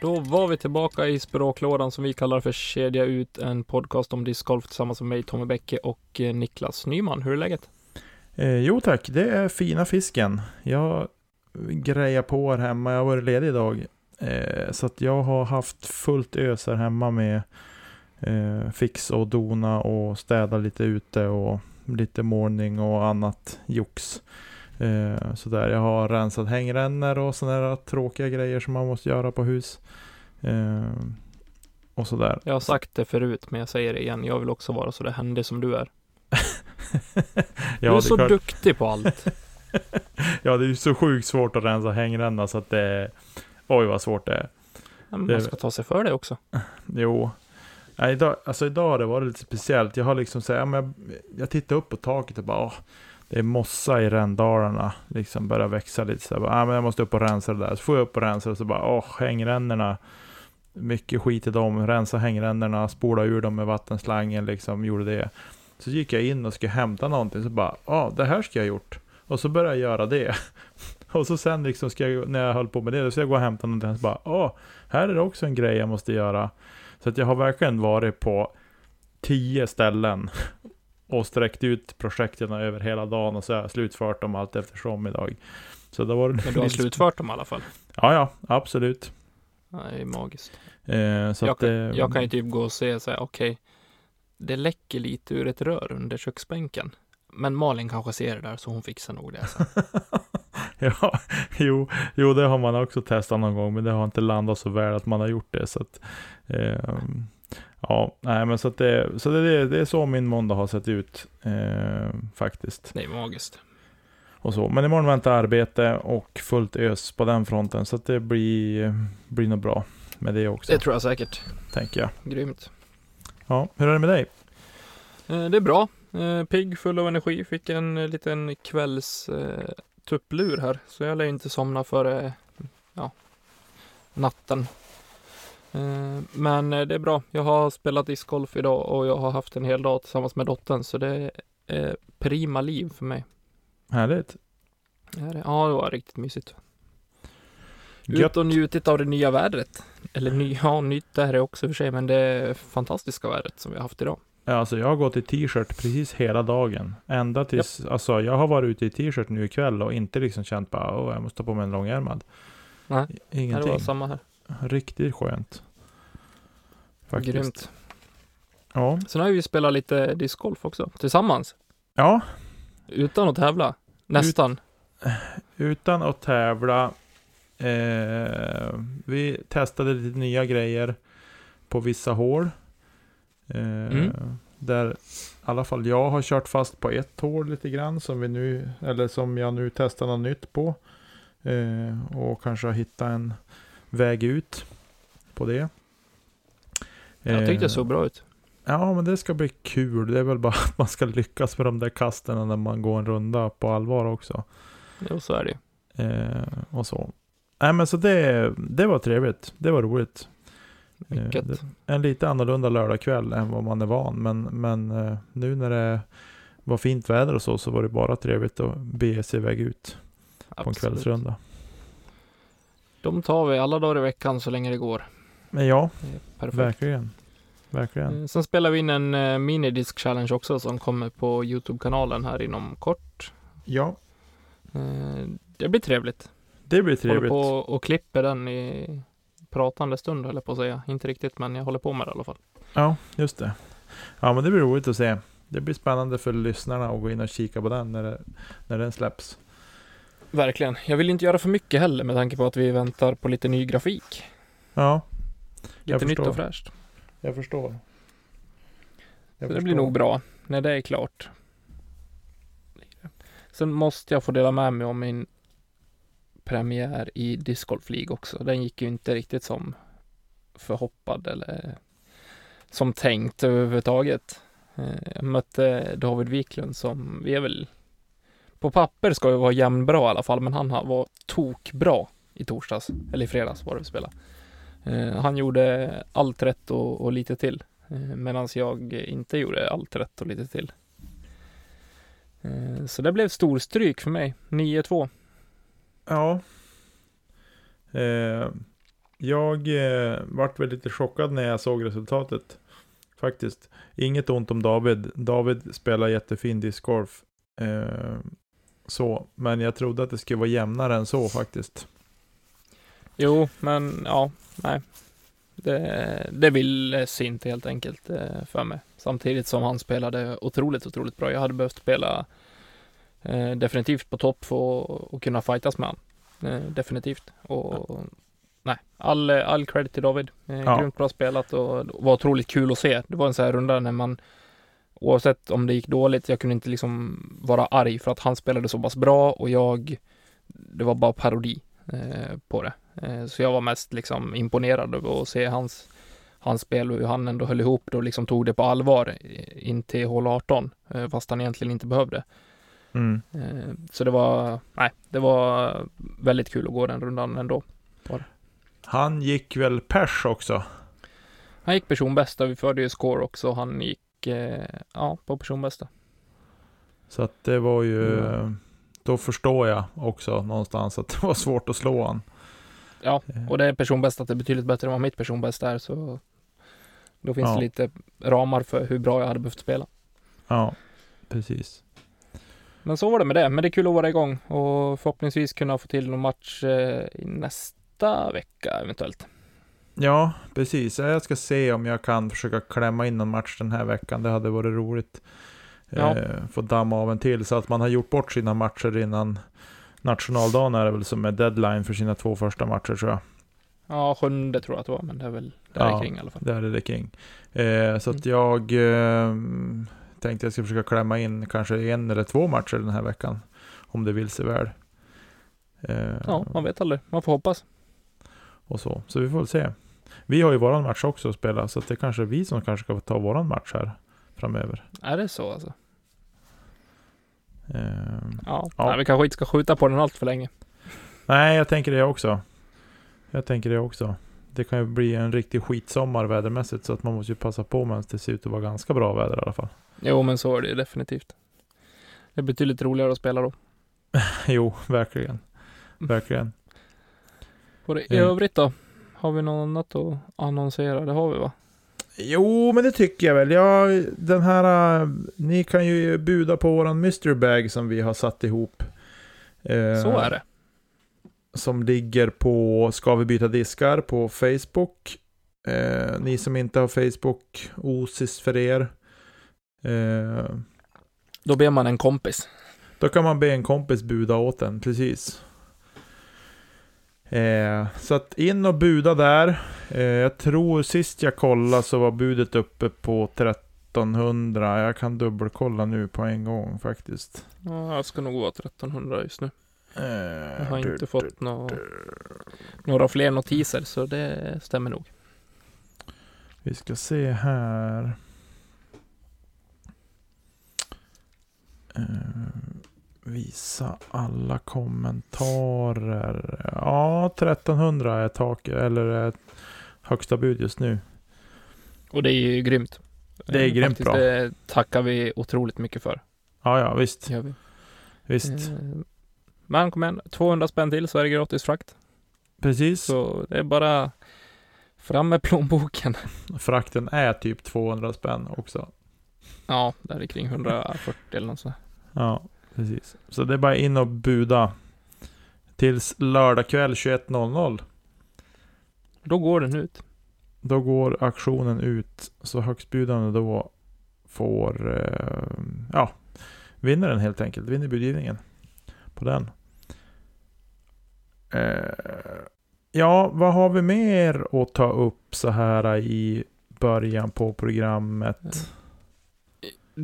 Då var vi tillbaka i språklådan som vi kallar för Kedja ut, en podcast om discgolf tillsammans med mig, Tommy Bäcke och eh, Niklas Nyman. Hur är läget? Eh, jo tack, det är fina fisken. Jag grejar på här hemma, jag har varit ledig idag. Eh, så att jag har haft fullt ös här hemma med eh, fix och dona och städa lite ute och lite målning och annat jox. Eh, sådär. Jag har rensat hängrännor och sådana tråkiga grejer som man måste göra på hus. Eh, och sådär. Jag har sagt det förut, men jag säger det igen. Jag vill också vara så det hände som du är. ja, du är så klart. duktig på allt. ja, det är ju så sjukt svårt att rensa hängränna så att det är... Oj, vad svårt det är. Ja, men Det- man ska ta sig för det också. Jo. Nej, idag, alltså idag har det varit lite speciellt. Jag har liksom så här, ja, men jag, jag tittar upp på taket och bara, åh, det är mossa i rändalarna. Liksom börjar växa lite så här, bara, ah, men jag måste upp och rensa det där. Så får jag upp och rensa och så bara, åh, hängrännorna. Mycket skit i dem. Rensa hängrännorna, spola ur dem med vattenslangen liksom, gjorde det. Så gick jag in och skulle hämta någonting, så bara, ja, det här ska jag ha gjort. Och så började jag göra det. Och så sen liksom ska jag, när jag höll på med det, så ska jag gå och hämta någonting, så bara, åh, här är det också en grej jag måste göra. Så att jag har verkligen varit på tio ställen och sträckt ut projekten över hela dagen och så har jag slutfört dem allt eftersom idag. Så det var Men du har slutfört dem i alla fall. Ja, ja, absolut. Ja, Det är magiskt. Eh, så jag, att, kan, eh, jag kan ju typ gå och se så här, okej, det läcker lite ur ett rör under köksbänken. Men Malin kanske ser det där, så hon fixar nog det sen. ja, jo, jo, det har man också testat någon gång, men det har inte landat så väl att man har gjort det. Så att, ehm, ja, nej, men så att det, så det, det, är så min måndag har sett ut eh, faktiskt. Det är magiskt. och så. Men imorgon väntar arbete och fullt ös på den fronten. Så att det blir, blir nog bra med det också, Det tror jag säkert. tänker jag. Grymt. Ja, hur är det med dig? Eh, Det är bra. Eh, Pigg, full av energi. Fick en eh, liten kvälls eh, tupplur här. Så jag lär inte somna före ja, natten. Eh, men eh, det är bra. Jag har spelat discgolf idag och jag har haft en hel dag tillsammans med dottern. Så det är prima liv för mig. Härligt. Det är det. Ja, det var riktigt mysigt. Gött. Ut och njutit av det nya vädret. Eller ny, ja, nytt är det också för sig, men det fantastiska vädret som vi har haft idag. Ja, Alltså jag har gått i t-shirt precis hela dagen. Ända tills, alltså jag har varit ute i t-shirt nu ikväll och inte liksom känt bara, åh jag måste ta på mig en långärmad. Nej, Det Ingenting. var samma här. Riktigt skönt. Faktiskt. Grymt. Ja. Sen har vi spelat lite discgolf också, tillsammans. ja, Utan att tävla. Nästan. utan att tävla. Eh, vi testade lite nya grejer på vissa hål. Eh, Mm. Där i alla fall jag har kört fast på ett hål lite grann som vi nu, eller som jag nu testar något nytt på. Eh, och kanske har hittat en väg ut på det. Jag tyckte det Eh, såg bra ut. Ja, men det ska bli kul. Det är väl bara att man ska lyckas med de där kasten när man går en runda på allvar också. Jo, så är det. Eh, och så. Nej, men så det, det var trevligt. Det var roligt. Eh, det- En lite annorlunda lördagkväll än vad man är van. Men, men eh, nu när det var fint väder och så, så var det bara trevligt att bege sig iväg ut på en Absolut. kvällsrunda. De tar vi alla dagar i veckan så länge det går. Men ja, perfekt. verkligen. Verkligen. Eh, Sen spelar vi in en uh, minidisk challenge också som kommer på Youtube-kanalen här inom kort. Ja, Eh, det blir trevligt. det blir Håller trevligt. på och klipper den i pratande stund höll jag på att säga. Inte riktigt men jag håller på med det i alla fall. Ja, just det. Ja, men det blir roligt att se. det blir spännande för lyssnarna att gå in och kika på den när, det, när den släpps. Verkligen. Jag vill inte göra för mycket heller med tanke på att vi väntar på lite ny grafik. Ja, Lite nytt förstår. och fräscht. jag förstår. Jag Så det blir nog bra när det är klart. Sen måste jag få dela med mig om min premiär i Disc Golf League också. Den gick ju inte riktigt som förhoppad eller som tänkt överhuvudtaget. Eh, Jag mötte David Wiklund som, vi är väl på papper ska vi vara jämnbra i alla fall, men han var tokbra i torsdags, eller i fredags var det vi spelade. Eh, Han gjorde allt rätt och, och lite till. Eh, Medan jag inte gjorde allt rätt och lite till. Eh, Så det blev storstryk för mig. 9-2. Ja. Eh, jag eh, vart väl lite chockad när jag såg resultatet. Faktiskt. Inget ont om David. David spelar jättefin discgolf. Eh, så, men jag trodde att det skulle vara jämnare än så faktiskt. Jo, men ja, nej. Det, det ville sig inte helt enkelt eh, för mig. Samtidigt som han spelade otroligt, otroligt bra. Jag hade behövt spela eh, definitivt på topp för att- kunna fightas med han. Eh, definitivt. Och nej, all, all credit till David. Eh, Ja. Grymt bra spelat och var otroligt kul att se. Det var en sån här runda när man oavsett om det gick dåligt, jag kunde inte liksom vara arg för att han spelade så pass bra och jag, det var bara parodi eh, på det. Eh, så jag var mest liksom imponerad över att se hans, hans spel och hur han ändå höll ihop det och liksom tog det på allvar in till hål 18, eh, fast han egentligen inte behövde. Mm. Eh, så det var, nej, det var väldigt kul att gå den rundan ändå. Han gick väl pers också? Han gick personbästa, vi förde ju score också, han gick, ja, på personbästa. Så att det var ju... Mm. Då förstår jag också någonstans att det var svårt att slå han. Ja, Eh, och det är personbästa är betydligt bättre än vad mitt personbästa är, så då finns Ja. det lite ramar för hur bra jag hade behövt spela. Ja, precis. Men så var det med det. Men det är kul att vara igång och förhoppningsvis kunna få till någon match eh, i nästa vecka eventuellt. Ja, precis. Jag ska se om jag kan försöka klämma in någon match den här veckan. Det hade varit roligt. Ja. Eh, få damma av en till så att man har gjort bort sina matcher innan nationaldagen är det väl som är deadline för sina två första matcher tror jag. Ja, sjunde tror jag att det var, men det är väl där Ja. kring i alla fall. Där är det king. Eh, så att jag eh, tänkte jag ska försöka klämma in kanske en eller två matcher den här veckan. Om det vill sig väl. Eh, Ja, man vet aldrig. Man får hoppas. Och så. Så vi får väl se. Vi har ju våran match också att spela, så det kanske är vi som kanske ska ta våran match här framöver. Är det så alltså? Eh, Ja. Ja. Nej, vi kanske inte ska skjuta på den allt för länge. nej, jag tänker det också. Jag tänker det också. Det kan ju bli en riktig skitsommar vädermässigt, så att man måste ju passa på medan det ser ut att vara ganska bra väder i alla fall. Jo, men så är det ju definitivt. Det är betydligt roligare att spela då. jo, verkligen. Verkligen. Och det, i Mm. övrigt då? Har vi något annat att annonsera? Det har vi va? Jo, men det tycker jag väl. Ja, den här... äh, Ni kan ju buda på våran mystery bag som vi har satt ihop. Eh, Så är det. Som ligger på Ska vi byta diskar på Facebook. Eh, ni som inte har Facebook, osis för er. Eh, Då ber man en kompis. då kan man be en kompis buda åt den, precis. Eh, så att in och buda där. Eh, jag tror sist jag kollade så var budet uppe på 1300. Jag kan dubbelkolla nu på en gång faktiskt. Ja, jag ska nog vara 1300 just nu. Eh, Jag har inte fått nå- några fler notiser, så det stämmer nog. Vi ska se här. Eh, visa alla kommentarer. Ja, 1300 är taket, eller är högsta bud just nu. Och det är ju grymt. Det är Eh, grymt faktiskt, bra. Det tackar vi otroligt mycket för. Ja, ja, visst. Gör vi. Visst. Eh, Men kom igen, 200 spänn till så är det gratis frakt. Precis. Så det är bara fram med plånboken. Frakten är typ 200 spänn också. Ja, där är kring 140 eller något sånt. Ja, precis. Så det är bara in och buda. Tills lördag kväll 21.00. Då går den ut. Då går auktionen ut. Så högstbjudande då får, eh, ja, vinner den helt enkelt. Vinner budgivningen på den. Eh, ja, vad har vi mer att ta upp så här i början på programmet?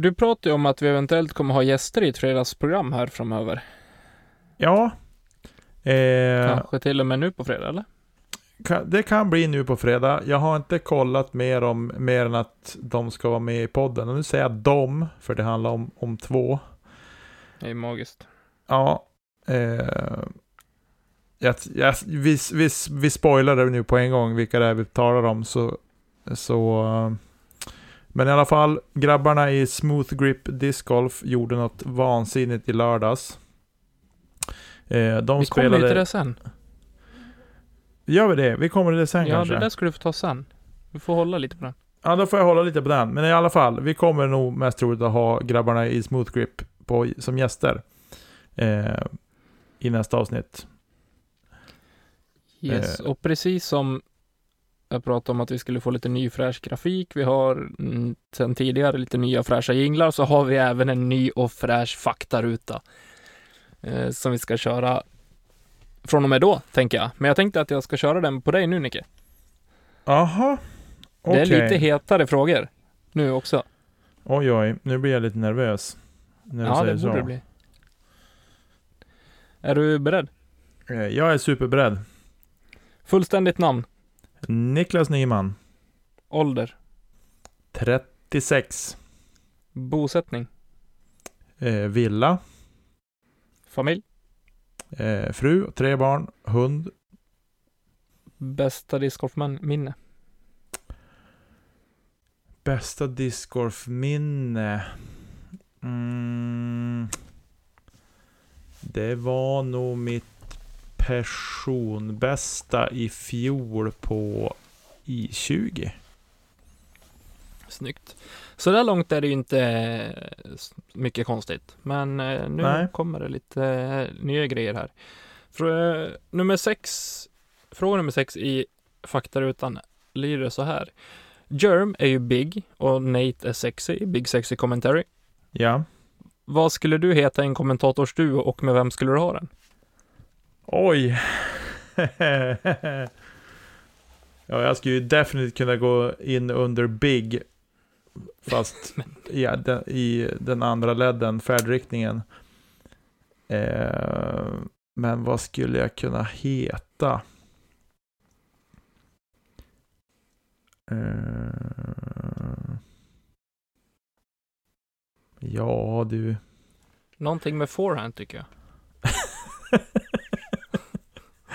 Du pratar ju om att vi eventuellt kommer ha gäster i ett fredagsprogram här framöver. Ja. Eh, Kanske till och med nu på fredag, eller? kan, det kan bli nu på fredag. Jag har inte kollat mer om mer än att de ska vara med i podden. Och nu säger jag dem, för det handlar om, om två. Det är magiskt. Ja. Eh, jag, jag, vi, vi, vi spoilar det nu på en gång vilka det är vi talar om. Så, så, eh, men i alla fall, grabbarna i Smooth Grip Disc Golf gjorde något vansinnigt i lördags. Eh, de vi spelade... kommer ju till det sen. Gör vi det? Vi kommer till det sen Ja, kanske? det där ska du få ta sen. Du får hålla lite på den. Ja, då får jag hålla lite på den. Men i alla fall, vi kommer nog mest troligt att ha grabbarna i Smooth Grip på, som gäster. Eh, I nästa avsnitt. Yes, Eh. och precis som jag pratade om att vi skulle få lite ny fräsch grafik, vi har mm, sen tidigare lite nya fräscha jinglar, så har vi även en ny och fräsch faktaruta eh, som vi ska köra från och med då, tänker jag. Men jag tänkte att jag ska köra den på dig nu, Nicke. Aha. Det är lite hetare frågor nu också. Oj, oj. Nu blir jag lite nervös. När du Ja, säger det borde så. det bli. Är du beredd? Eh, Jag är superberedd. Fullständigt namn, Niklas Nyman. ålder, 36. bosättning, Eh, villa. familj, Eh, fru, tre barn, hund. bästa discgolfminne. Bästa discgolfminne. Mm. Det var nog mitt personbästa i fjol på I20. Snyggt. Så där långt är det ju inte eh, mycket konstigt. Men eh, nu Nej. kommer det lite eh, nya grejer här. Frå, nummer sex, fråga nummer sex i faktarutan lyder så här. Germ är ju big och Nate är sexy, big sexy commentary. Ja. Vad skulle du heta i en kommentatorsduo och med vem skulle du ha den? Oj. ja, jag skulle ju definitivt kunna gå in under Big. Fast i den, i den andra ledden, färdriktningen. Eh, men vad skulle jag kunna heta? Eh, ja, du. Någonting med forehand tycker jag.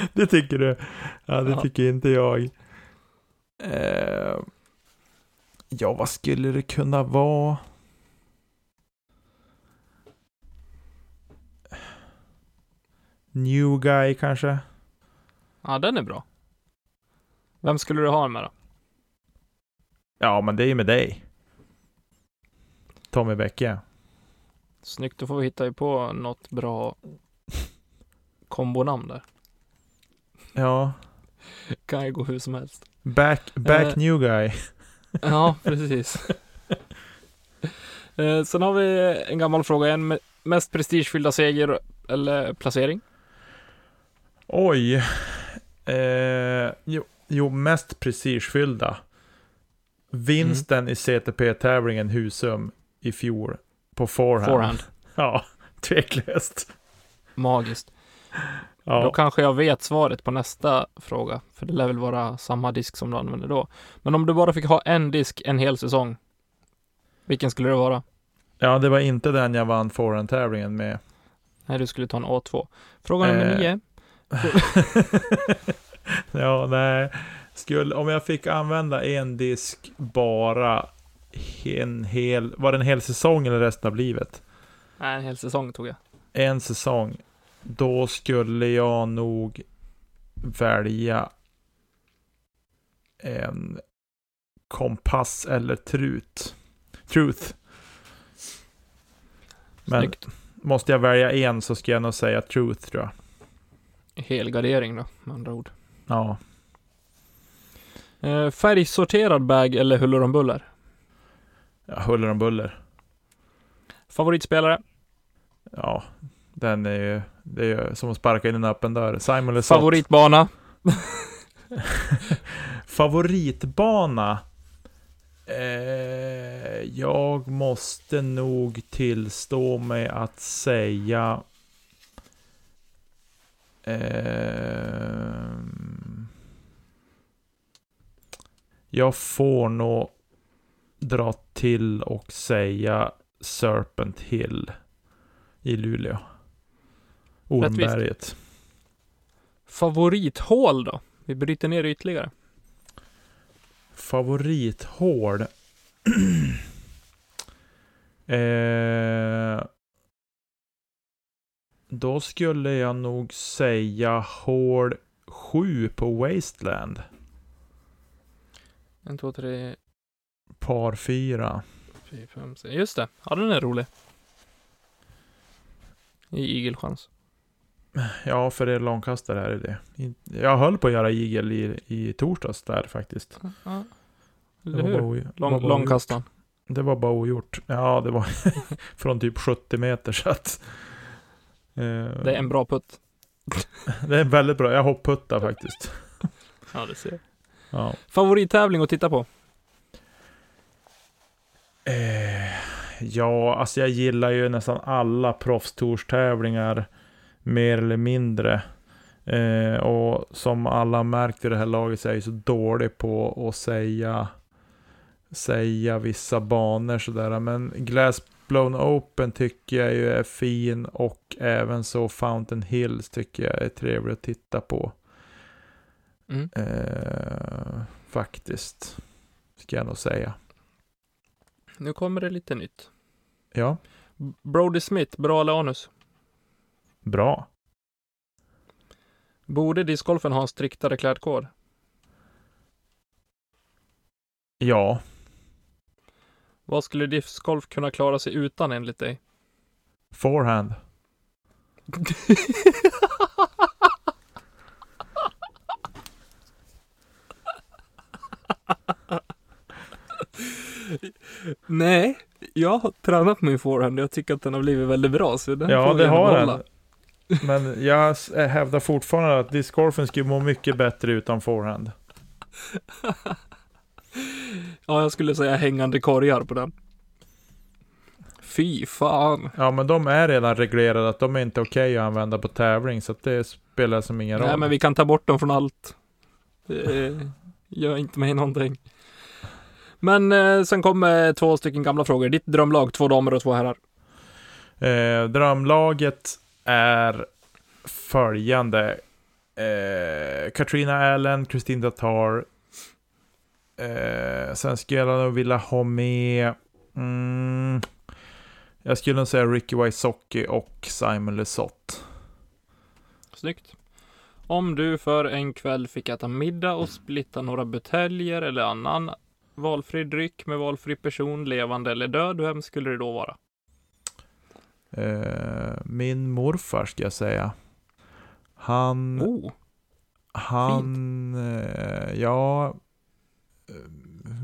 det tycker du? Ja, det Ja. tycker inte jag. Eh, ja, vad skulle det kunna vara? New guy kanske? Ja, den är bra. Vem skulle du ha den med då? Ja, men det är ju med dig. Tommy Bäcke. Snyggt, då får vi hitta på något bra kombonamn där. Ja. Kan ju gå hur som helst. Back, back Eh. new guy. Ja, precis. Eh, Sen har vi en gammal fråga igen. Me- Mest prestigefyllda seger eller placering? Oj. Eh, jo, jo, mest prestigefyllda. Vinsten i CTP-tävlingen Husum i fjol på forehand. Forehand. Ja, tveklöst. Magiskt. Då Ja. kanske jag vet svaret på nästa fråga. För det lär väl vara samma disk som du använder då. Men om du bara fick ha en disk en hel säsong. Vilken skulle det vara? ja, det var inte den jag vann forehand-tävlingen med. Nej, du skulle ta en A2. Fråga nummer Eh. nio. ja, nej. Skulle, om jag fick använda en disk bara en hel, var det en hel säsong eller resten av livet? Nej, en hel säsong tog jag. En säsong. Då skulle jag nog välja en kompass eller trut. Truth. Men Snyggt. måste jag välja en så ska jag nog säga truth tror jag. Helgardering då, med andra ord. Ja. Eh, färgsorterad bag eller huller om buller? ja, huller om buller. Favoritspelare? Ja, den är ju, det är som att sparka in en öppen dörr. Simon Lesoth. Favoritbana? Favoritbana? Eh, jag måste nog tillstå mig att säga eh, jag får nog dra till och säga Serpent Hill i Luleå. Ormberget. Favorithål då? Vi bryter ner det ytterligare. Favorithål. eh, då skulle jag nog säga hål 7 på Wasteland. En, två, tre, Par 4. fyra, fem, sex. Just det. Ja, den är rolig. I igelchans. Ja, för er långkastare här är det. In- Jag höll på att göra igel i, i torsdags där faktiskt. Ja. Det Eller hur? Lång, bara långkastan. Det var bara ogjort. Ja, det var från typ 70 meter så att... eh, Det är en bra putt. det är väldigt bra. Jag hopputtar faktiskt. Ja, det ser jag. Ja. Favorittävling att titta på? Eh, ja, alltså jag gillar ju nästan alla proffstourstävlingar. Mer eller mindre. Eh, och som alla märkt i det här laget så är jag så dålig på att säga, säga vissa banor sådär. Men Glass Blown Open tycker jag ju är fin och även så Fountain Hills tycker jag är trevlig att titta på. Mm. Eh, faktiskt. Ska jag nog säga. Nu kommer det lite nytt. Ja, Brody Smith, bra eller anus? Bra. Borde discgolfen ha en striktare klädkod? Ja, Vad skulle discgolf kunna klara sig utan enligt dig? forehand. Nej, jag har tränat min forehand och jag tycker att den har blivit väldigt bra. Så den Ja, får det har den. Men jag s- hävdar fortfarande att discgolfen skulle må mycket bättre utan forehand. Ja, jag skulle säga hängande korgar på den. Fy fan. Ja, men de är redan reglerade att de är inte okej att använda på tävling, så att det spelar som ingen roll. Nej, men vi kan ta bort dem från allt. Det eh, gör inte mig någonting. Men eh, sen kommer två stycken gamla frågor. Ditt drömlag, två damer och två herrar. Eh, drömlaget är följande. Eh, Katrina Allen, Christine Datar. Eh, sen skulle jag nog vilja ha med... Mm, jag skulle nog säga Ricky Wysocki och Simon Lesoth. Snyggt. Om du för en kväll fick äta middag och splitta några buteljer eller annan valfri dryck med valfri person, levande eller död, vem skulle det då vara? Eh, min morfar ska jag säga. Han... Oh, Han, eh, ja, eh,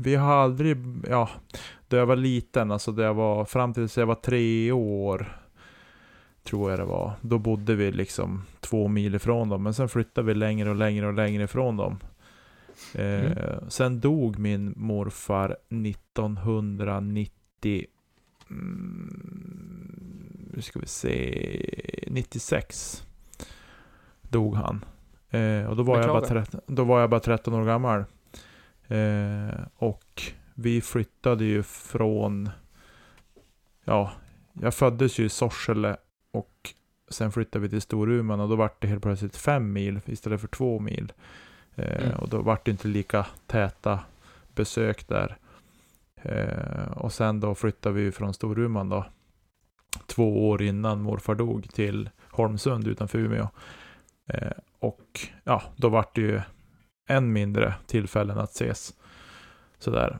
vi har aldrig, ja, då jag var liten, alltså då jag var, fram tills jag var tre år, tror jag det var, då bodde vi liksom två mil ifrån dem, men sen flyttade vi längre och längre och längre ifrån dem. Eh, Sen dog min morfar 1990, mm, nu ska vi se, 96 dog han. Eh, och då var, jag bara Beklagar. 13, då var jag bara 13 år gammal. Eh, och vi flyttade ju från, ja, jag föddes ju i Sorsele och sen flyttade vi till Storuman och då var det helt plötsligt fem mil istället för två mil. Eh, Mm. Och då var det inte lika täta besök där. Eh, och sen då flyttade vi från Storuman då, två år innan morfar dog till Holmsund utanför Umeå. Eh, och ja, då var det ju än mindre tillfällen att ses. Sådär.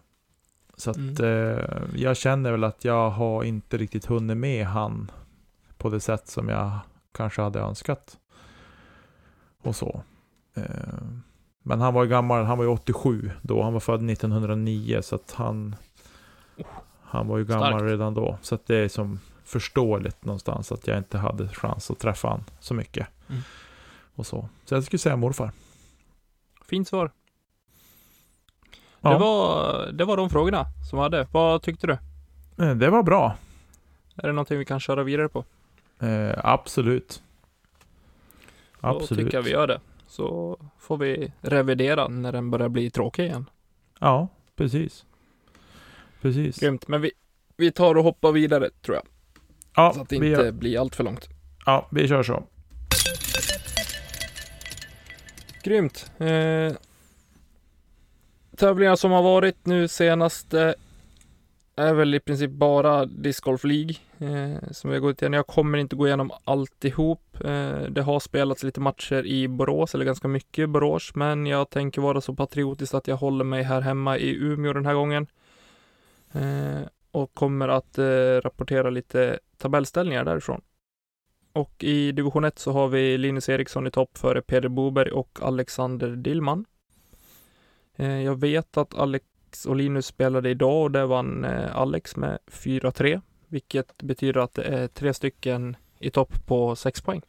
Så att Mm. eh, jag känner väl att jag har inte riktigt hunnit med han på det sätt som jag kanske hade önskat. Och så. Eh, men han var ju gammal, han var ju 87 då, han var född 1909 så att han Han var ju gammal Starkt. redan då. Så att det är som förståeligt någonstans att jag inte hade chans att träffa han så mycket. Mm. Och så. Så jag skulle säga morfar. Fint svar. Ja, Det, var, det var de frågorna som jag hade. Vad tyckte du? eh, det var bra. Är det någonting vi kan köra vidare på? Eh, absolut. Då Absolut. tycker jag vi gör det. Så får vi revidera när den börjar bli tråkig igen. Ja, precis. Precis. Grymt. Men vi, vi tar och hoppar vidare tror jag. Ja, Så att det inte gör- blir allt för långt. ja, vi kör så. Grymt. Eh, tävlingar som har varit nu senaste är väl i princip bara Disc Golf League eh, som vi har gått igenom. Jag kommer inte gå igenom alltihop. Eh, det har spelats lite matcher i Borås, eller ganska mycket i Borås, men jag tänker vara så patriotisk att jag håller mig här hemma i Umeå den här gången. Eh, och kommer att eh, rapportera lite tabellställningar därifrån. Och i division 1 så har vi Linus Eriksson i topp före Peder Boberg och Alexander Dillman. Eh, jag vet att Alex och Linus spelade idag och där vann eh, Alex med 4-3, vilket betyder att det är tre stycken i topp på 6 poäng.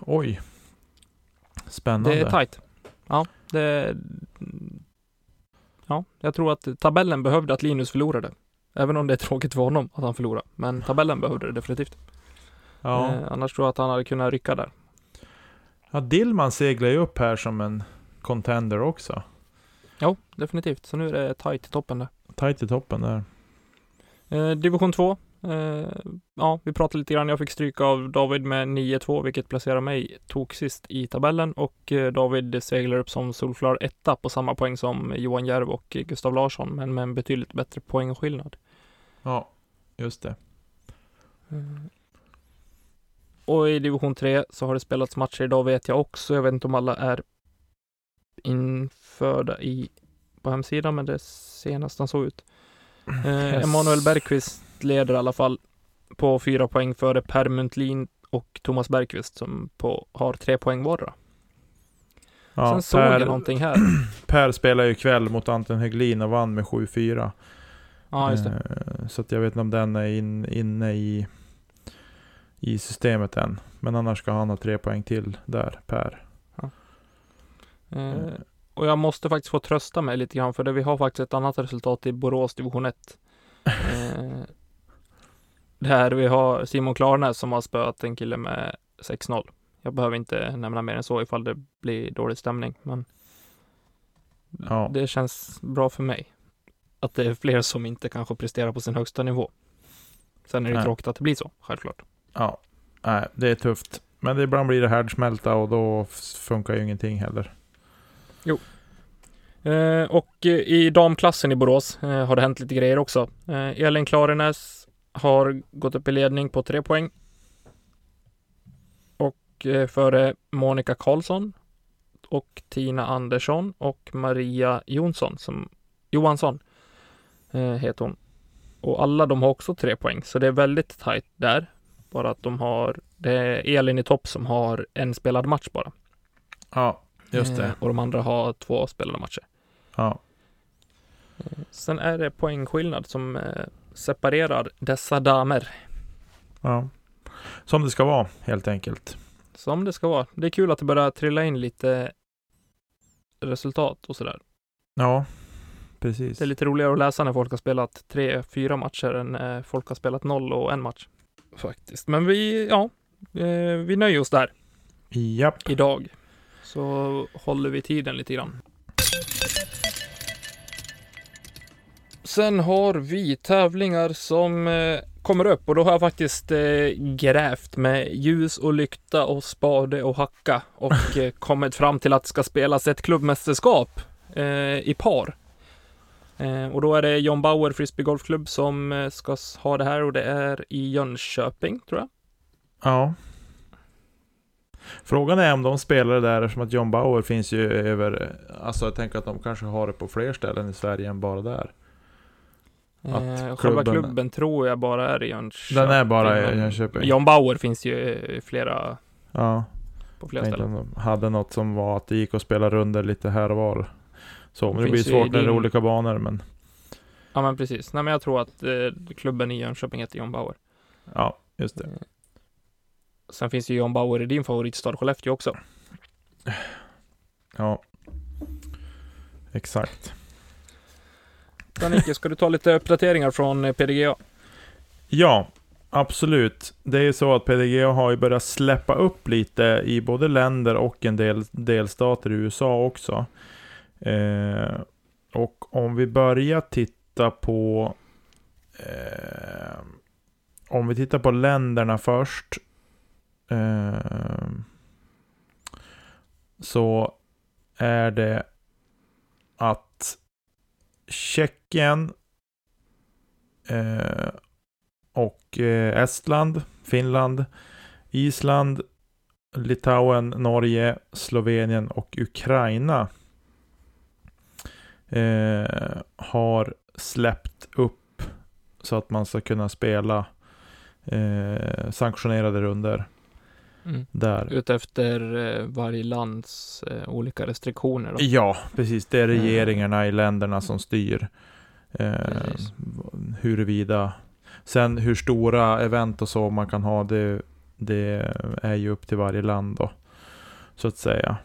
Oj. Spännande. Det är tajt. Ja, det Ja, jag tror att tabellen behövde att Linus förlorade. Även om det är tråkigt för honom att han förlorar. Men tabellen behövde det definitivt. ja. Eh, annars tror jag att han hade kunnat rycka där. ja, Dillman seglar ju upp här som en contender också. Jo, definitivt. Så nu är det tajt i toppen där. Tajt i toppen där. Eh, division 2. Eh, ja, vi pratade lite grann. Jag fick stryk av David med 9-2, vilket placerar mig tok sist i tabellen och eh, David seglar upp som solklar etta på samma poäng som Johan Järv och Gustav Larsson, men med en betydligt bättre poängskillnad. Ja, just det. Eh, Och i division 3 så har det spelats matcher idag vet jag också. Jag vet inte om alla är införda i på hemsidan, men det ser nästan så ut. Eh. Emanuel Bergqvist leder i alla fall på fyra poäng före Per Muntlin och Thomas Bergqvist som på, har tre poäng vardera. Ja, Sen såg jag per, någonting här. per spelar ju ikväll mot Anton Höglin och vann med 7-4. Ja, just det. Eh, Så att jag vet inte om den är in, inne i, i systemet än. Men annars ska han ha tre poäng till där, Per. Eh, och jag måste faktiskt få trösta mig lite grann för det vi har faktiskt ett annat resultat i Borås division 1. Eh, där vi har Simon Klarnäs som har spöat en kille med 6-0. Jag behöver inte nämna mer än så ifall det blir dålig stämning, men Ja. det känns bra för mig. Att det är fler som inte kanske presterar på sin högsta nivå. Sen är det Nej. tråkigt att det blir så, självklart. Ja, nej, det är tufft. Men det, ibland blir det härdsmälta och då funkar ju ingenting heller. Eh, och eh, i damklassen i Borås eh, har det hänt lite grejer också. Eh, Elin Klarenäs har gått upp i ledning på tre poäng. Och eh, före Monica Karlsson och Tina Andersson och Maria Jonsson som Johansson eh, heter hon. Och alla de har också tre poäng, så det är väldigt tajt där. Bara att de har, det är Elin i topp som har en spelad match bara. Ja, just Eh, det. och de andra har två spelade matcher. Ja, Sen är det poängskillnad som eh, separerar dessa damer. ja. Som det ska vara, helt enkelt. Som det ska vara. Det är kul att det börjar trilla in lite resultat och sådär. Ja, precis. Det är lite roligare att läsa när folk har spelat tre, fyra matcher än när folk har spelat noll och en match. Faktiskt. Men vi, ja, eh, vi nöjer oss där Japp. idag. Så håller vi tiden lite grann. Sen har vi tävlingar som eh, kommer upp och då har jag faktiskt eh, grävt med ljus och lykta och spade och hacka och eh, kommit fram till att det ska spelas ett klubbmästerskap eh, i par. Eh, och då är det John Bauer Frisbee Golfklubb som eh, ska ha det här och det är i Jönköping tror jag. Ja. Frågan är om de spelar det där eftersom att John Bauer finns ju över... Eh, alltså jag tänker att de kanske har det på fler ställen i Sverige än bara där. Att Eh, själva klubben- klubben tror jag bara är i Jönköping. Den är bara i Jönköping. John Bauer finns ju i flera, Ja. på flera ställen. de hade något som var att det gick att spela runder lite här och var. Så, men det, Det blir svårt när det är olika banor men... Ja men precis. Nej men jag tror att eh, klubben i Jönköping heter John Bauer. Ja, just det. Eh, Sen finns ju John Bauer i din favoritstad Skellefteå också. Ja. Exakt. Nicke, ska du ta lite uppdateringar från eh, PDGA? Ja, absolut. Det är ju så att PDGA har ju börjat släppa upp lite i både länder och en del delstater i USA också. Eh, och om vi börjar titta på eh, om vi tittar på länderna först. Eh, så är det att Tjeckien eh, och eh, Estland, Finland, Island, Litauen, Norge, Slovenien och Ukraina eh, har släppt upp så att man ska kunna spela eh, sanktionerade runder. Mm. där. Utefter eh, varje lands eh, olika restriktioner då. Ja, precis. Det är regeringarna i länderna som styr. Eh, Precis. huruvida... Sen hur stora event och så man kan ha, det, det är ju upp till varje land då. Så att säga.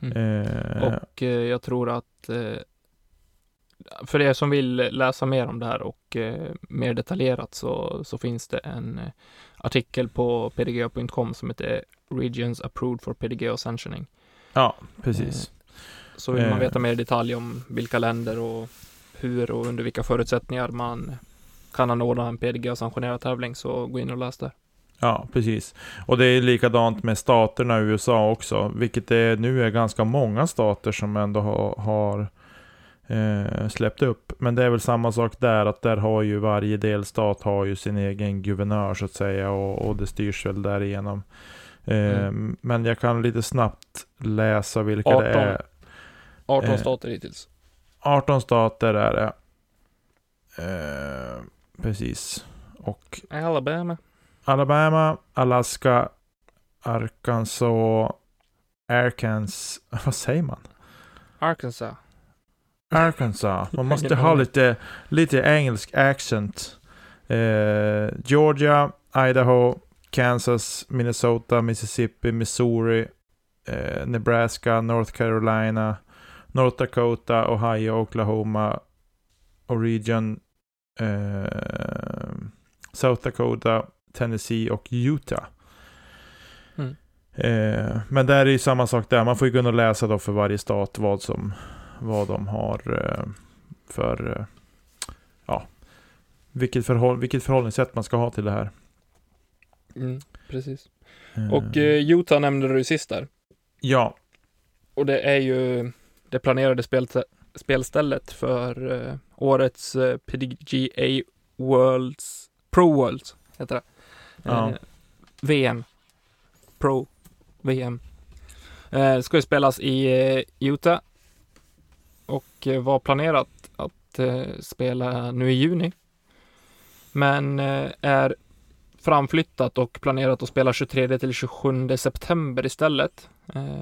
Mm. Eh, Och eh, jag tror att eh, för er som vill läsa mer om det här och eh, mer detaljerat så, så finns det en eh, artikel på pdga.com som heter Regions Approved for PDGA Sanctioning. ja, precis. Så vill man Eh. veta mer i detalj om vilka länder och hur och under vilka förutsättningar man kan anordna en PDGA-sanktionerad tävling så gå in och läs där. Ja, precis. Och det är likadant med staterna i USA också, vilket det nu är ganska många stater som ändå har, har eh, släppt upp. Men det är väl samma sak där, att där har ju varje delstat har ju sin egen guvernör så att säga och, och det styrs väl därigenom. Eh, Mm. Men jag kan lite snabbt läsa vilka 18. det är. 18 Eh. stater hittills. 18 stater är det. Eh, precis. Och Alabama. Alabama, Alaska, Arkansas, Arkansas, vad säger man? Arkansas. Arkansas. Man måste ha lite, lite engelsk accent. Eh, Georgia, Idaho, Kansas, Minnesota, Mississippi, Missouri, eh, Nebraska, North Carolina, North Dakota, Ohio, Oklahoma, Oregon, eh, South Dakota, Tennessee och Utah. Mm. Eh, men där är ju samma sak där. Man får ju och läsa då för varje stat vad som vad de har eh, för eh, ja, vilket, förhåll, vilket förhållningssätt man ska ha till det här. Mm, precis. Eh, Och eh, Utah nämnde du sist där. ja, Och det är ju det planerade spel, spelstället för eh, årets eh, PDGA Worlds, Pro Worlds heter det. Ja. VM. Pro VM. Ska ju spelas i Utah. Och eh, var planerat att eh, spela nu i juni. Men eh, är framflyttat och planerat att spela 23 till 27 september istället.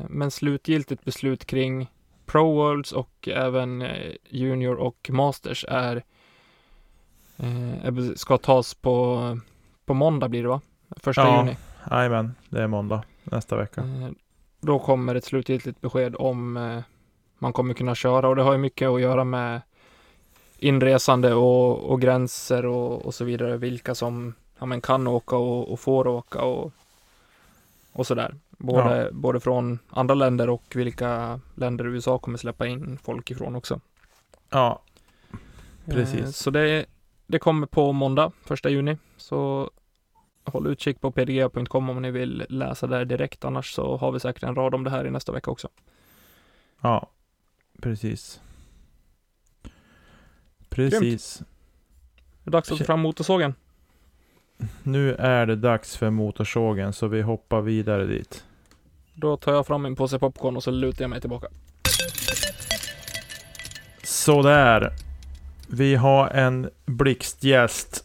Men slutgiltigt beslut kring Pro Worlds och även Junior och Masters är, ska tas på, på måndag blir det va? Första Ja. juni. jajamän, det är måndag nästa vecka. Då kommer ett slutgiltigt besked om man kommer kunna köra och det har ju mycket att göra med inresande och, och gränser och, och så vidare. Vilka som ja, men kan åka och, och får åka och, och sådär. Både, både från andra länder och vilka länder USA kommer släppa in folk ifrån också. Ja, Eh, Precis. Så det, det kommer på måndag, första juni. Så håll utkik på pdga.com om ni vill läsa där direkt. Annars så har vi säkert en rad om det här i nästa vecka också. ja, precis. Precis. Det är dags att ta fram motorsågen. Nu är det dags för motorsågen, så vi hoppar vidare dit. Då tar jag fram en påse popcorn och så lutar jag mig tillbaka. Sådär. Vi har en blixtgäst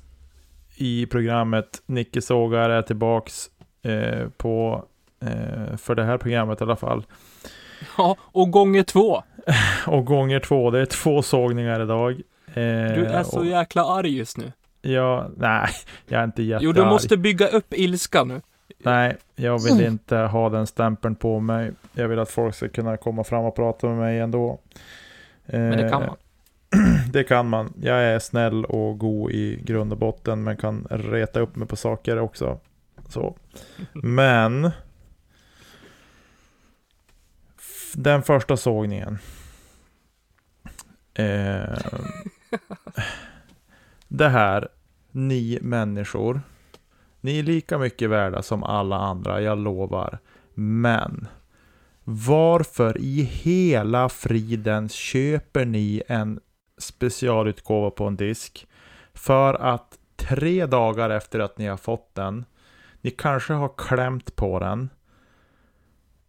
i programmet. Nicke Sågar är tillbaks eh, på, eh, för det här programmet i alla fall. Ja, och gånger två. Och gånger två, det är två sågningar idag. Eh, Du är så och- jäkla arg just nu. Ja, nej, jag är inte jättearg. Jo, du måste bygga upp ilska nu. Nej, jag vill inte ha den stämpeln på mig. Jag vill att folk ska kunna komma fram och prata med mig ändå. Men det kan Eh, man. Det kan man. Jag är snäll och god i grund och botten, men kan reta upp mig på saker också. Så. Men... Den första sågningen. Eh, det här, ni människor. Ni är lika mycket värda som alla andra, jag lovar. Men varför i hela friden köper ni en specialutgåva på en disk för att tre dagar efter att ni har fått den, ni kanske har klämt på den,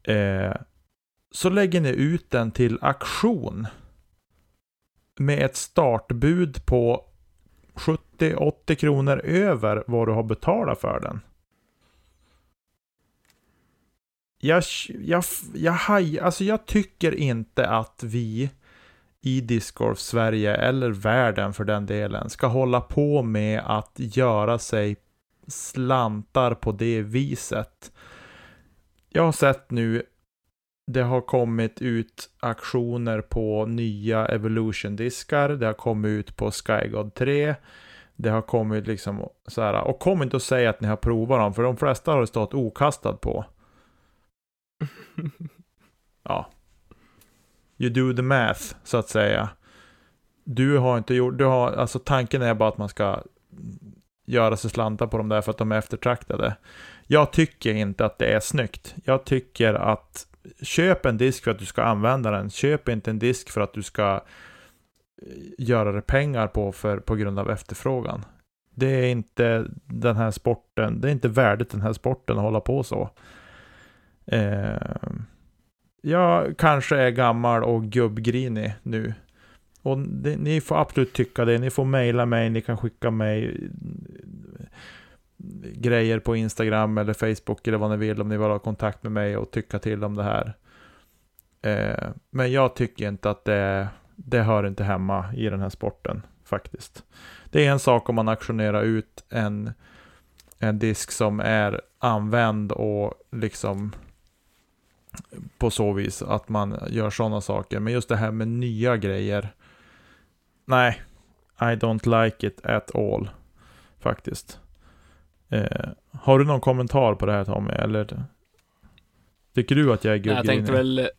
eh, så lägger ni ut den till auktion med ett startbud på 70-80 kronor över vad du har betalat för den. Jag, jag, jag, jag, alltså jag tycker inte att vi i Discgolf Sverige, eller världen för den delen, ska hålla på med att göra sig slantar på det viset. Jag har sett nu, det har kommit ut aktioner på nya Evolution-diskar, det har kommit ut på SkyGod 3, det har kommit liksom så här, och kom inte och säg att ni har provat dem, för de flesta har det stått okastad på. Ja. You do the math, så att säga. Du har inte gjort, du har, alltså tanken är bara att man ska göra sig slantar på dem där för att de är eftertraktade. Jag tycker inte att det är snyggt. Jag tycker att köp en disk för att du ska använda den. Köp inte en disk för att du ska eh, göra det pengar på för, på grund av efterfrågan. Det är inte den här sporten, det är inte värdigt den här sporten att hålla på så. Eh, jag kanske är gammal och gubbgrinig nu. Och det, ni får absolut tycka det. Ni får mejla mig, ni kan skicka mig grejer på Instagram eller Facebook eller vad ni vill om ni vill ha kontakt med mig och tycka till om det här. Eh, men jag tycker inte att det, det hör inte hemma i den här sporten faktiskt. Det är en sak om man auktionerar ut en, en disk som är använd och liksom på så vis att man gör sådana saker. Men just det här med nya grejer. Nej, I don't like it at all. Faktiskt. Eh, har du någon kommentar på det här Tommy? Eller tycker du att jag är Nej, jag gubbgrinig? tänkte väl...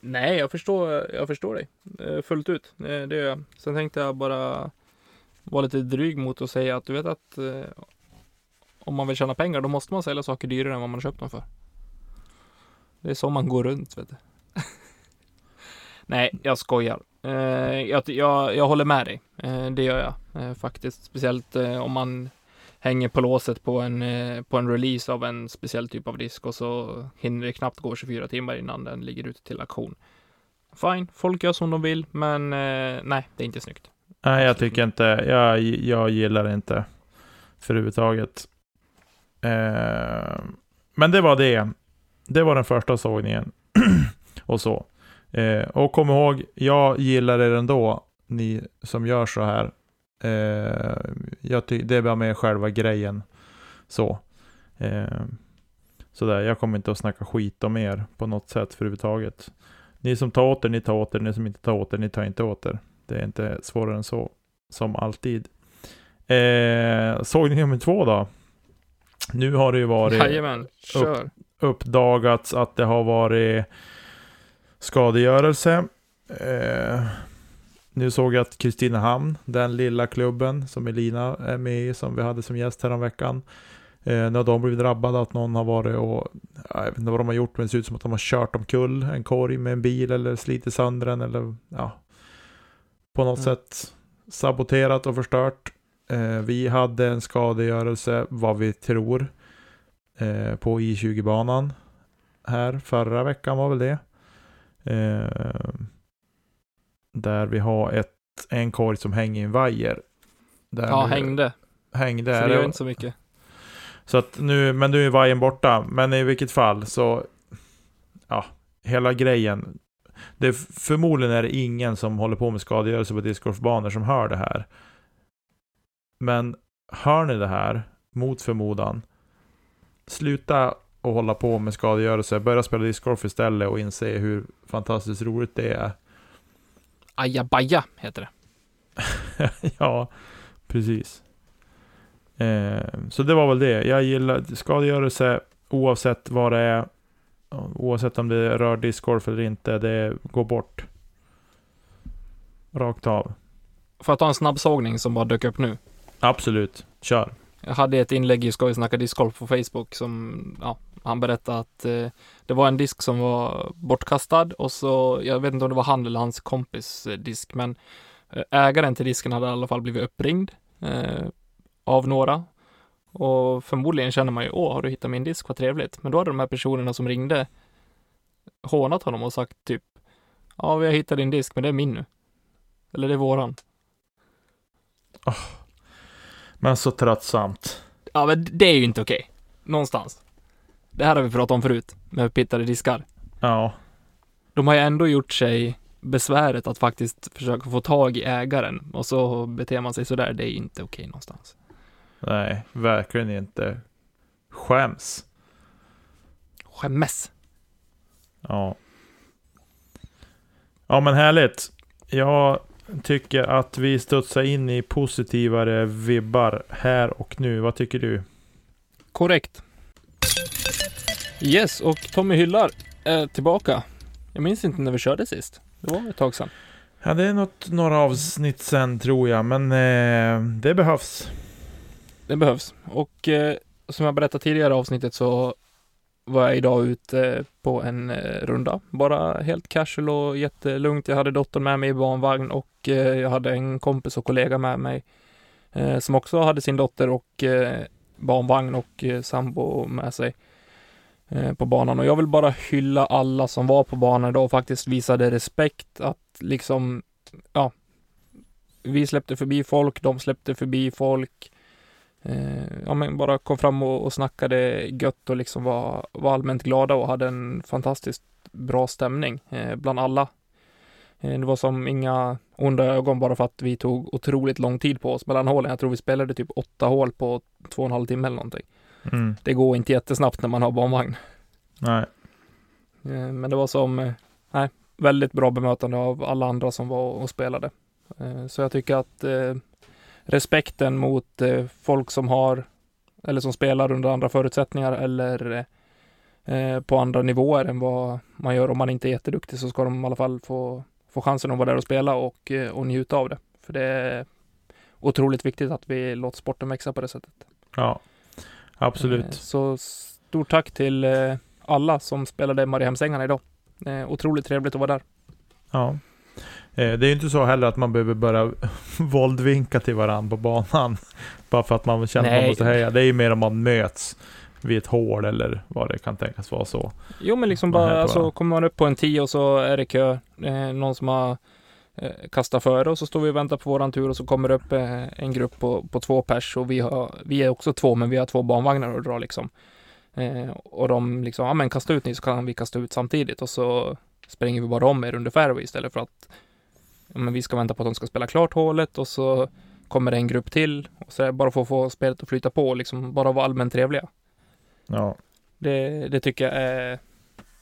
Nej, jag förstår, jag förstår dig eh, fullt ut. Eh, Det gör jag. Sen tänkte jag bara vara lite dryg mot att säga att du vet att om man vill tjäna pengar då måste man sälja saker dyrare än vad man köpt dem för. Det är så man går runt, vet du. Nej, jag skojar. Jag, jag, jag håller med dig. Det gör jag faktiskt. Speciellt om man hänger på låset på en, eh, på en release av en speciell typ av disk och så hinner det knappt gå 24 timmar innan den ligger ute till auktion. Fine, folk gör som de vill, men eh, nej, det är inte snyggt. Nej, jag tycker inte. Jag, jag gillar det inte. För överhuvudtaget. Eh, men det var det. Det var den första sågningen. och så. Eh, och kom ihåg, jag gillar er ändå. Ni som gör så här. Eh, jag ty- det är bara med själva grejen. Så. Eh, sådär, jag kommer inte att snacka skit om er på något sätt för överhuvudtaget. Ni som tar åt er, ni tar åt er. Ni som inte tar åt er, ni tar inte åt er. Det är inte svårare än så. Som alltid. Eh, sågning nummer två då. Nu har det ju varit Jajamän, kör. uppdagats att det har varit skadegörelse. Eh, nu såg jag att Kristinehamn, den lilla klubben som Elina är med i, som vi hade som gäst häromveckan. Eh, när de blivit drabbade att någon har varit och, jag vet inte vad de har gjort, men det ser ut som att de har kört omkull en korg med en bil eller slitit sönder den eller ja, på något Mm. sätt saboterat och förstört. Eh, vi hade en skadegörelse, vad vi tror, eh, på I20-banan här förra veckan var väl det. Eh, där vi har ett, en korg som hänger i en vajer. Där Ja, nu- hängde. Hängde. Så det gör inte så mycket. så att nu, men nu är vajern borta. Men i vilket fall så, ja, hela grejen. det, förmodligen är det ingen som håller på med skadegörelse på discgolfbanor som hör det här. Men hör ni det här, mot förmodan, sluta och hålla på med skadegörelse, börja spela discgolf istället och inse hur fantastiskt roligt det är. Ajabaja heter det. ja, precis. Eh, så det var väl det. Jag gillar skadegörelse oavsett vad det är. Oavsett om det rör discgolf eller inte. Det går bort. Rakt av. Får jag ta en snabbsågning som bara dök upp nu? Absolut. Kör. Jag hade ett inlägg i Skoj snacka discgolf på Facebook som, ja, han berättade att eh, det var en disk som var bortkastad och så, jag vet inte om det var han eller hans kompis eh, disk, men eh, ägaren till disken hade i alla fall blivit uppringd eh, av några. Och förmodligen känner man ju, åh, har du hittat min disk, vad trevligt. Men då hade de här personerna som ringde hånat honom och sagt typ, ja, vi har hittat din disk, men det är min nu. Eller det är våran. Men så tröttsamt. Ja, men det är ju inte okej. Någonstans. Det här har vi pratat om förut, med uppittade diskar. Ja. De har ju ändå gjort sig besväret att faktiskt försöka få tag i ägaren och så beter man sig sådär. Det är inte okej någonstans. Nej, verkligen inte. Skäms. Skämmes. Ja. Ja men härligt. Jag tycker att vi studsar in i positivare vibbar här och nu. Vad tycker du? Korrekt. Yes, och Tommy Hyllar är tillbaka. Jag minns inte när vi körde sist. Det var ett tag sedan. Ja, det är något, några avsnitt sen tror jag, men eh, det behövs. Det behövs. Och eh, som jag berättade tidigare i avsnittet så var jag idag ute på en eh, runda. Bara helt casual och jättelugnt. Jag hade dottern med mig i barnvagn och eh, jag hade en kompis och kollega med mig eh, som också hade sin dotter och eh, barnvagn och eh, sambo med sig eh, Eh, på banan. Och jag vill bara hylla alla som var på banan idag och faktiskt visade respekt att liksom, ja, vi släppte förbi folk, de släppte förbi folk. Eh, ja, men bara kom fram och, och snackade gött och liksom var, var allmänt glada och hade en fantastiskt bra stämning eh, bland alla. Eh, det var som inga onda ögon bara för att vi tog otroligt lång tid på oss mellan hålen. Jag tror vi spelade typ åtta hål på två och en halv timme eller någonting. Mm. Det går inte jättesnabbt när man har barnvagn. Nej. Eh, Men det var som, eh, nej, väldigt bra bemötande av alla andra som var och spelade. Eh, Så jag tycker att respekten mot folk som har, eller som spelar under andra förutsättningar eller på andra nivåer än vad man gör om man inte är jätteduktig så ska de i alla fall få, få chansen att vara där och spela och, och njuta av det. För det är otroligt viktigt att vi låter sporten växa på det sättet. Ja. Eh, Absolut. Så stort tack till eh, alla som spelade Mariehemsängarna idag. Eh, Otroligt trevligt att vara där. Ja. Eh, Det är ju inte så heller att man behöver börja våldvinka till varandra på banan. Bara för att man känner att man Nej. måste heja. Det är ju mer om man möts vid ett hål eller vad det kan tänkas vara så. Jo men liksom bara, alltså kommer man upp på en tio och så är det kö. Eh, någon som har eh, kastat före och så står vi och väntar på våran tur och så kommer det upp eh, en grupp på, på två pers och vi, har, vi är också två men vi har två barnvagnar att dra liksom. Eh, och de liksom, ja men kasta ut ni så kan vi kasta ut samtidigt och så springer vi bara om er under fairway istället för att ja, men vi ska vänta på att de ska spela klart hålet och så kommer det en grupp till och så är det bara för att få spelet att flyta på och liksom bara vara allmänt trevliga. Ja. Det, det tycker jag är,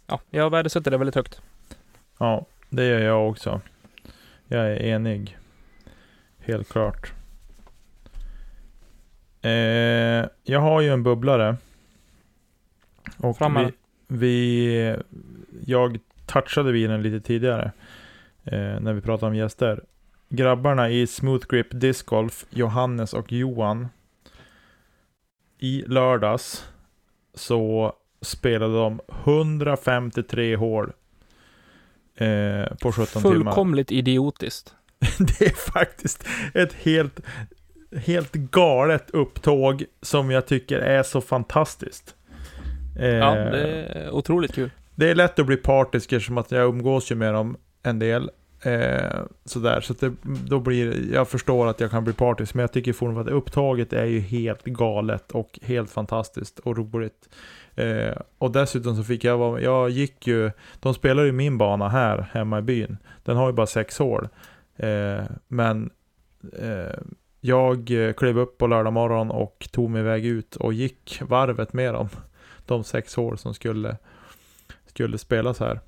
ja, jag värdesätter det väldigt högt. Ja, det gör jag också. Jag är enig. Helt klart. Eh, jag har ju en bubblare. Och Fram vi, vi, jag touchade vid den lite tidigare. Eh, när vi pratade om gäster. Grabbarna i Smooth Grip Disc Golf, Johannes och Johan. I lördags så spelade de 153 hål. Eh, på 17 timmar. Fullkomligt idiotiskt. Det är faktiskt ett helt, helt galet upptåg som jag tycker är så fantastiskt. Eh, Ja, det är otroligt kul. det är lätt att bli partisk som att jag umgås ju med dem en del. Eh, sådär, så att det, då blir jag förstår att jag kan bli partisk, men jag tycker fortfarande att upptaget är ju helt galet och helt fantastiskt och roligt. Eh, och dessutom så fick jag vara, jag gick ju, de spelar ju min bana här hemma i byn. Den har ju bara sex hål. Eh, men eh, jag klev upp på lördag morgon och tog mig iväg ut och gick varvet med dem. De sex hål som skulle, skulle spelas här.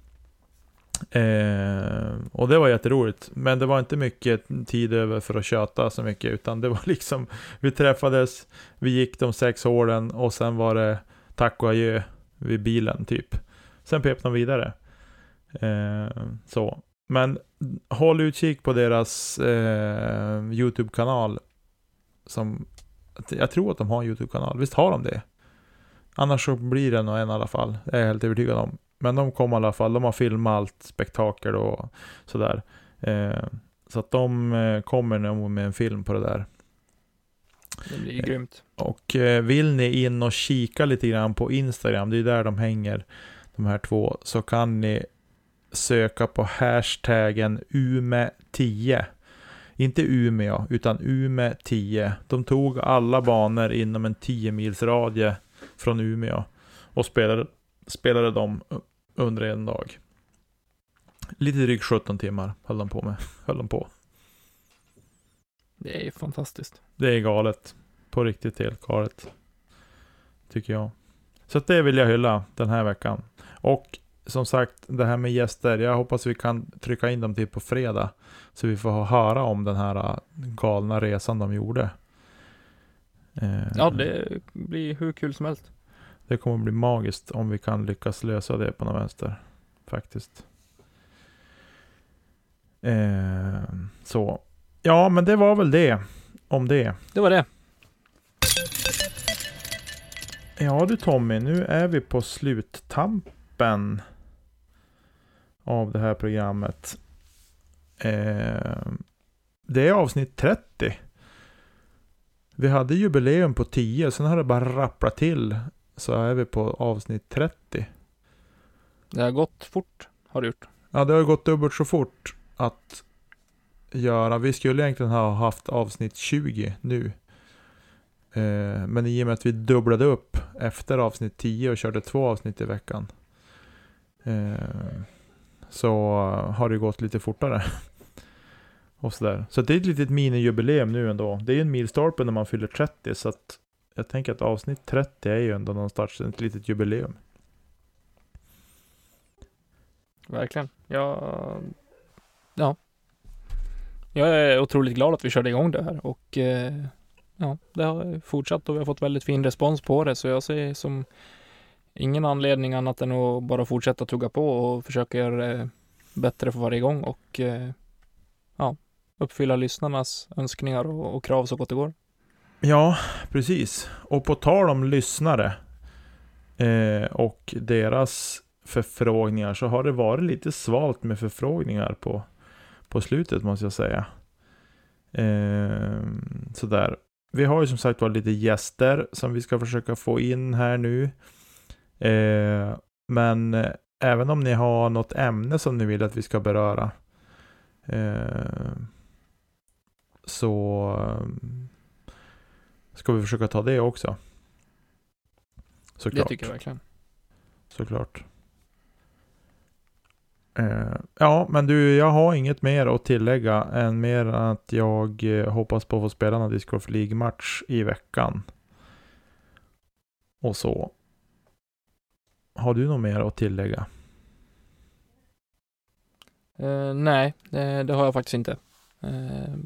Eh, och det var jätteroligt. Men det var inte mycket tid över för att köta så mycket. Utan det var liksom, vi träffades, vi gick de sex hålen och sen var det tack och adjö vid bilen typ. Sen pep de vidare. Eh, så. Men håll utkik på deras eh, YouTube-kanal. Som, jag tror att de har en YouTube-kanal. Visst har de det? Annars så blir det nog en i alla fall. Det är jag helt övertygad om. Men de kom i alla fall. De har filmat allt spektakel och sådär. Eh, så att de eh, kommer nog med en film på det där. Det blir grymt. Och eh, vill ni in och kika lite grann på Instagram, det är där de hänger, de här två, så kan ni söka på hashtaggen UME10. Inte Umeå, utan UME10. De tog alla banor inom en 10 mils radie från Umeå och spelade, spelade dem under en dag. Lite drygt 17 timmar höll de på med. Höll de på. Det är fantastiskt. Det är galet. På riktigt helt galet. Tycker jag. Så det vill jag hylla den här veckan. Och som sagt, det här med gäster. Jag hoppas vi kan trycka in dem till på fredag. Så vi får höra om den här äh, galna resan de gjorde. Eh, ja, det blir hur kul som helst. Det kommer bli magiskt om vi kan lyckas lösa det på något vänster. Faktiskt. Eh, så. Ja, men det var väl det. Om det. Det var det. Ja du Tommy, nu är vi på sluttampen av det här programmet. Eh, det är avsnitt 30. Vi hade jubileum på 10, sen har det bara rapplat till. Så är vi på avsnitt 30. Det har gått fort, har det gjort. Ja, det har gått dubbelt så fort att göra. Vi skulle egentligen ha haft avsnitt 20 nu. Eh, men i och med att vi dubblade upp efter avsnitt 10 och körde två avsnitt i veckan. Eh, så har det gått lite fortare. och sådär. Så det är ett litet minijubileum nu ändå. Det är ju en milstolpe när man fyller 30. Så att jag tänker att avsnitt 30 är ju ändå någonstans ett litet jubileum. Verkligen. Ja, ja. Jag är otroligt glad att vi körde igång det här och eh, ja, det har fortsatt och vi har fått väldigt fin respons på det så jag ser som ingen anledning annat än att bara fortsätta tugga på och försöka göra det bättre för varje gång och eh, ja, uppfylla lyssnarnas önskningar och, och krav så gott det går. Ja, precis. Och på tal om lyssnare eh, och deras förfrågningar så har det varit lite svalt med förfrågningar på, på slutet måste jag säga. Eh, sådär. Vi har ju som sagt var lite gäster som vi ska försöka få in här nu. Eh, men eh, även om ni har något ämne som ni vill att vi ska beröra eh, så ehm, ska vi försöka ta det också. Såklart. Det tycker jag verkligen. Såklart. Eh, ja, men du, jag har inget mer att tillägga än mer att jag eh, hoppas på att få spela en Disc Golf League-match i veckan. Och så. Har du något mer att tillägga? Uh, nej, det, det, har jag faktiskt inte. Uh,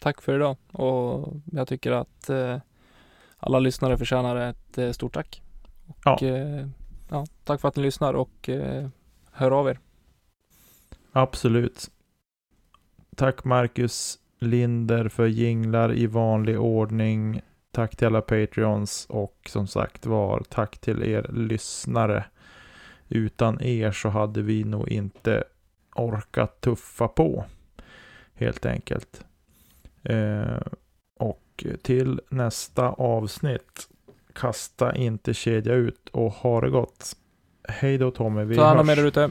tack för idag och jag tycker att uh, alla lyssnare förtjänar ett stort tack. Och, ja. ja. Tack för att ni lyssnar och hör av er. Absolut. Tack Marcus Linder för jinglar i vanlig ordning. Tack till alla Patreons och som sagt var tack till er lyssnare. Utan er så hade vi nog inte orkat tuffa på. Helt enkelt. Eh, och till nästa avsnitt. Kasta inte kedja ut och ha det gott. Hej då Tommy. Vi Ta hand om er där ute.